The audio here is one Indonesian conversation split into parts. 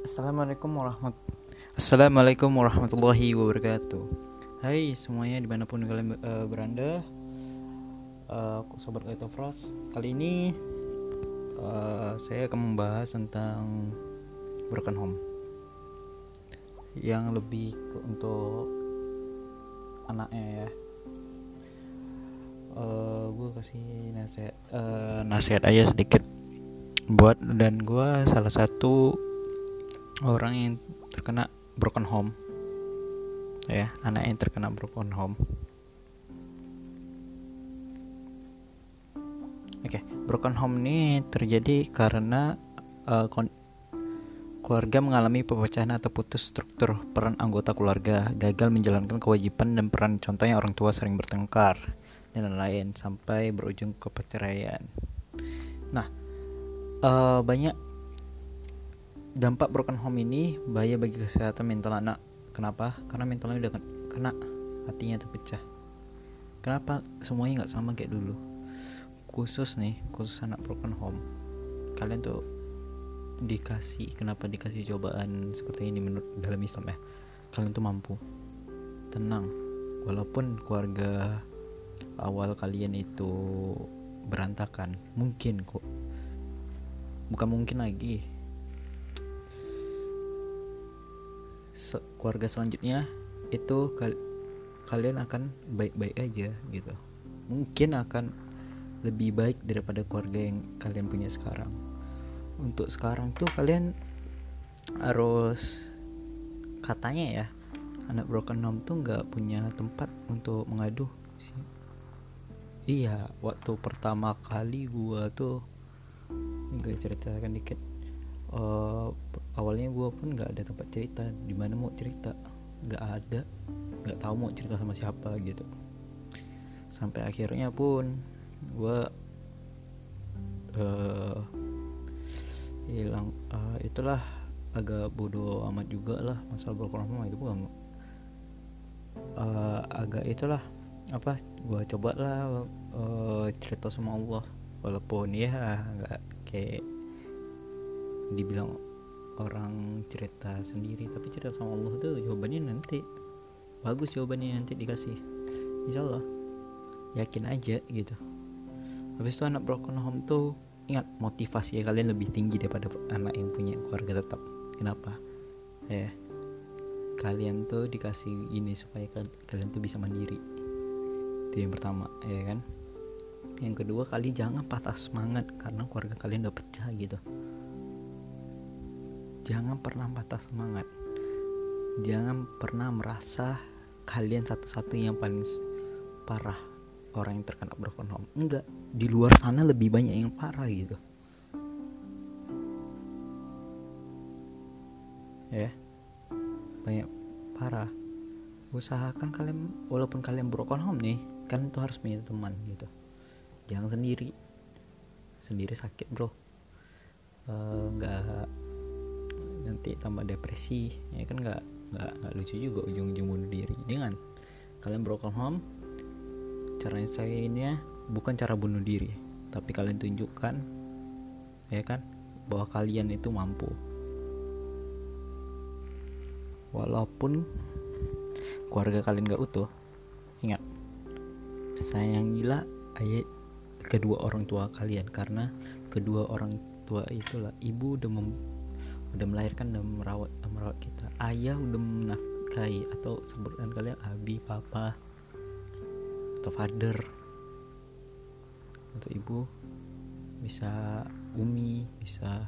Assalamualaikum warahmat Assalamualaikum warahmatullahi wabarakatuh. Hai semuanya di mana pun kalian uh, berada. Uh, Sobat Kaito Frost. Kali ini uh, saya akan membahas tentang broken home. Yang lebih ke, untuk anaknya ya. Uh, Gue kasih nasihat, uh, nasihat aja sedikit. Buat dan gue salah satu orang yang terkena broken home ya anak yang terkena broken home oke okay. broken home ini terjadi karena uh, keluarga mengalami pemecahan atau putus struktur peran anggota keluarga gagal menjalankan kewajiban dan peran contohnya orang tua sering bertengkar dan lain-lain sampai berujung ke perceraian nah uh, banyak dampak broken home ini bahaya bagi kesehatan mental anak. Kenapa? Karena mentalnya udah kena, hatinya terpecah. Kenapa semuanya nggak sama kayak dulu? Khusus nih, khusus anak broken home. Kalian tuh dikasih, kenapa dikasih cobaan seperti ini menurut dalam Islam ya? Kalian tuh mampu, tenang. Walaupun keluarga awal kalian itu berantakan, mungkin kok bukan mungkin lagi keluarga selanjutnya itu kal kalian akan baik-baik aja gitu. Mungkin akan lebih baik daripada keluarga yang kalian punya sekarang. Untuk sekarang tuh kalian harus katanya ya anak broken home tuh nggak punya tempat untuk mengadu iya waktu pertama kali gua tuh gue ceritakan dikit uh, awalnya gue pun nggak ada tempat cerita di mana mau cerita. Nggak ada nggak tahu mau cerita sama siapa gitu. Sampai akhirnya pun gue uh, hilang. Uh, itulah agak bodoh amat juga lah masalah home itu bukan uh, agak itulah apa gue coba lah uh, cerita sama Allah. Walaupun ya nggak kayak dibilang orang cerita sendiri tapi cerita sama Allah tuh jawabannya nanti. Bagus jawabannya nanti dikasih. Insya Allah yakin aja gitu. Habis itu anak broken home tuh ingat motivasi ya kalian lebih tinggi daripada anak yang punya keluarga tetap. Kenapa? Ya kalian tuh dikasih ini supaya kalian tuh bisa mandiri. Itu yang pertama ya kan? Yang kedua kali jangan patah semangat karena keluarga kalian udah pecah gitu jangan pernah patah semangat. Jangan pernah merasa kalian satu-satu yang paling parah orang yang terkena broken home. Enggak di luar sana lebih banyak yang parah gitu. Ya banyak parah. Usahakan kalian walaupun kalian broken home nih kan itu harus punya teman gitu. Jangan sendiri. Sendiri sakit bro. Eh, nggak uh, nanti tambah depresi ya kan nggak nggak nggak lucu juga ujung-ujung bunuh diri. Jangan kalian broken home caranya saya ini bukan cara bunuh diri tapi kalian tunjukkan ya kan bahwa kalian itu mampu. Walaupun keluarga kalian gak utuh ingat sayangilah ayat kedua orang tua kalian karena kedua orang tua itulah ibu udah udah melahirkan dan merawat merawat kita ayah udah menafkahi atau sebutkan kalian abi papa atau father atau ibu bisa umi bisa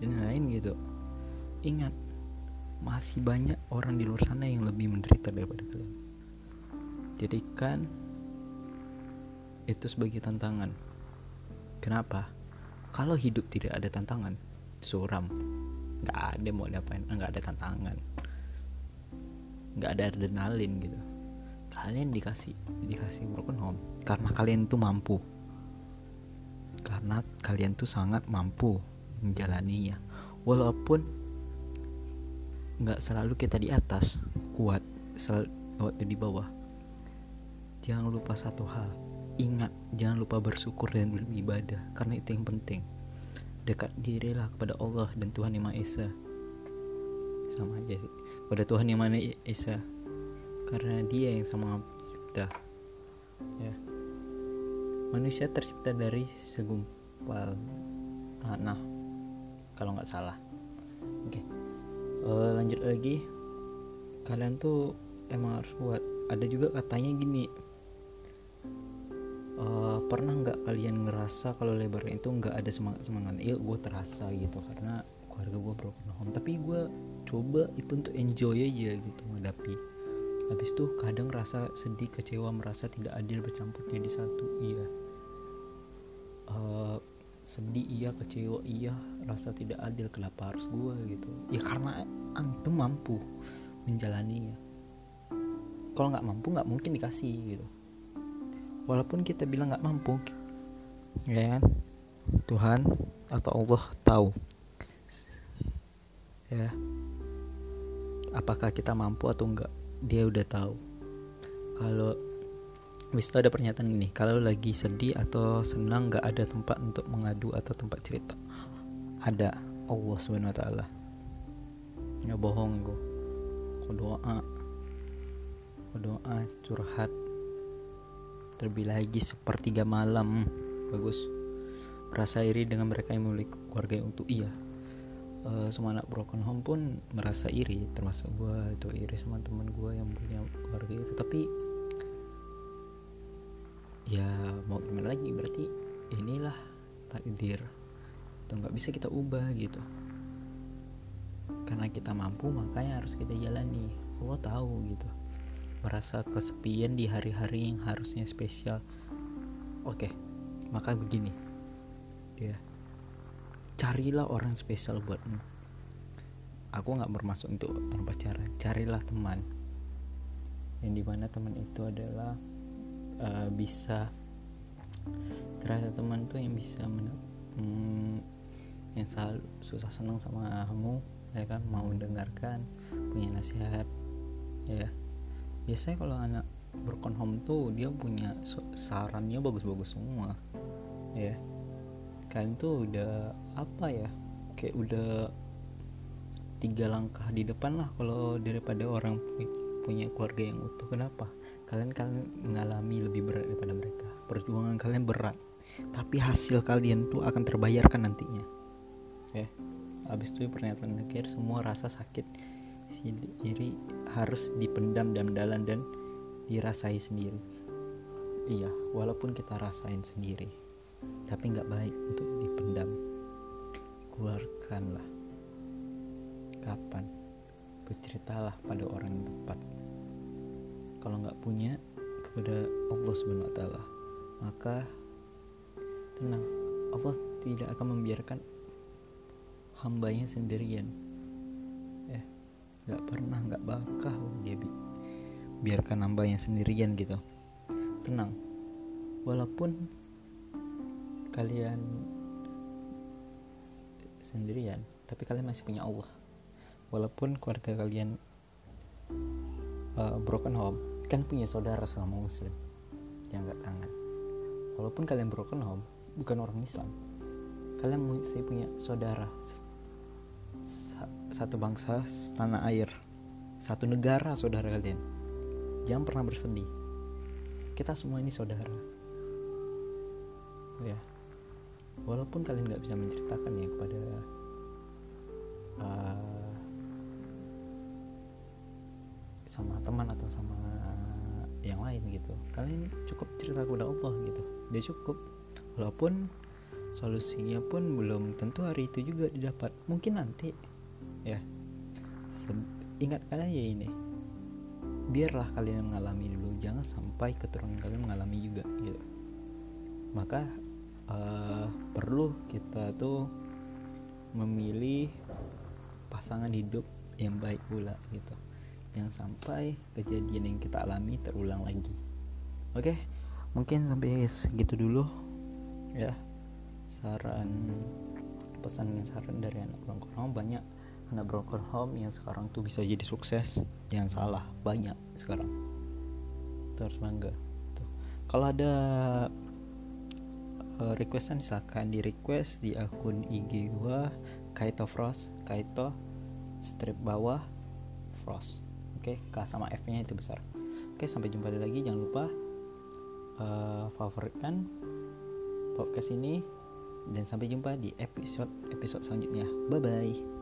dan lain gitu ingat masih banyak orang di luar sana yang lebih menderita daripada kalian jadikan itu sebagai tantangan. Kenapa? Kalau hidup tidak ada tantangan, suram. Nggak ada mau diapain, nggak ada tantangan. Nggak ada adrenalin gitu. Kalian dikasih dikasih broken home karena kalian tuh mampu. Karena kalian tuh sangat mampu menjalaninya. Walaupun nggak selalu kita di atas kuat selalu waktu di bawah jangan lupa satu hal Ingat, jangan lupa bersyukur dan beribadah karena itu yang penting. Dekat dirilah kepada Allah dan Tuhan Yang Maha Esa. sama aja sih pada Tuhan yang mana Esa. Karena dia yang sama pencipta ya. Manusia tercipta dari segumpal tanah kalau nggak salah. Oke uh, lanjut lagi. Kalian tuh emang harus buat ada juga katanya gini. Uh, pernah nggak kalian ngerasa kalau lebaran itu nggak ada semangat semangat? Iya gue terasa gitu karena keluarga gue broken home. Tapi gue coba itu untuk enjoy aja gitu menghadapi. Habis itu kadang rasa sedih kecewa merasa tidak adil bercampur jadi satu. Iya. Uh, sedih iya kecewa iya rasa tidak adil kenapa harus gue gitu? Ya karena antum mampu menjalaninya kalau nggak mampu nggak mungkin dikasih gitu walaupun kita bilang nggak mampu ya kan Tuhan atau Allah tahu ya apakah kita mampu atau enggak dia udah tahu kalau Habis ada pernyataan gini, kalau lagi sedih atau senang nggak ada tempat untuk mengadu atau tempat cerita. Ada Allah Subhanahu wa taala. Bohong gue. Kau doa. Kau doa curhat. Terlebih lagi sepertiga malam. Bagus. Merasa iri dengan mereka yang memiliki keluarga yang utuh. Iya. Uh, semua anak broken home pun merasa iri termasuk gue itu iri sama teman gue yang punya keluarga itu tapi ya mau gimana lagi berarti inilah takdir itu nggak bisa kita ubah gitu karena kita mampu makanya harus kita jalani Allah tahu gitu merasa kesepian di hari-hari yang harusnya spesial. Oke maka begini. Ya carilah orang spesial buatmu. Aku nggak bermaksud untuk orang pacaran. Carilah teman. Yang di mana teman itu adalah uh, bisa terasa teman tuh yang bisa hmm, yang selalu susah senang sama kamu ya kan? Mau mendengarkan punya nasihat ya biasanya kalau anak broken home tuh dia punya sarannya bagus-bagus semua. Ya. Kalian tuh udah apa ya kayak udah tiga langkah di depan lah kalau daripada orang punya keluarga yang utuh. Kenapa? Kalian kan mengalami lebih berat daripada mereka. Perjuangan kalian berat. Tapi hasil kalian tuh akan terbayarkan nantinya. Ya. Habis itu pernyataan akhir semua rasa sakit sendiri harus dipendam dalam dalam dan dirasai sendiri. Iya walaupun kita rasain sendiri tapi nggak baik untuk dipendam. Keluarkanlah. Kapan? Berceritalah pada orang yang tepat. Kalau nggak punya kepada Allah Subhanahu Wa Taala maka tenang Allah tidak akan membiarkan hambanya sendirian nggak pernah nggak bakal. Dia bi biarkan hambanya sendirian gitu. Tenang. Walaupun kalian sendirian tapi kalian masih punya Allah. Walaupun keluarga kalian uh, broken home kan punya saudara sama muslim yang gak tangan. Walaupun kalian broken home bukan orang Islam. Kalian saya punya saudara satu bangsa tanah air satu negara saudara kalian. Jangan pernah bersedih. Kita semua ini saudara. Ya. Walaupun kalian nggak bisa menceritakan ya kepada uh, sama teman atau sama yang lain gitu. Kalian cukup cerita kepada Allah gitu. Dia cukup. Walaupun solusinya pun belum tentu hari itu juga didapat. Mungkin nanti ya. Ingat kalian ya ini. Biarlah kalian mengalami dulu jangan sampai keturunan kalian mengalami juga gitu. Maka uh, perlu kita tuh memilih pasangan hidup yang baik pula gitu. Jangan sampai kejadian yang kita alami terulang lagi. Oke? Mungkin sampai segitu dulu ya. Saran pesan saran dari anak home banyak anak broken home yang sekarang tuh bisa jadi sukses jangan salah banyak sekarang. Terus bangga. Tuh. Kalau ada uh, requestan silakan di request di akun IG gua Kaito Frost Kaito strip bawah frost. Oke K sama F nya itu besar. Oke sampai jumpa lagi. Jangan lupa uh, favoritkan podcast ini. Dan sampai jumpa di episode episode selanjutnya. Bye bye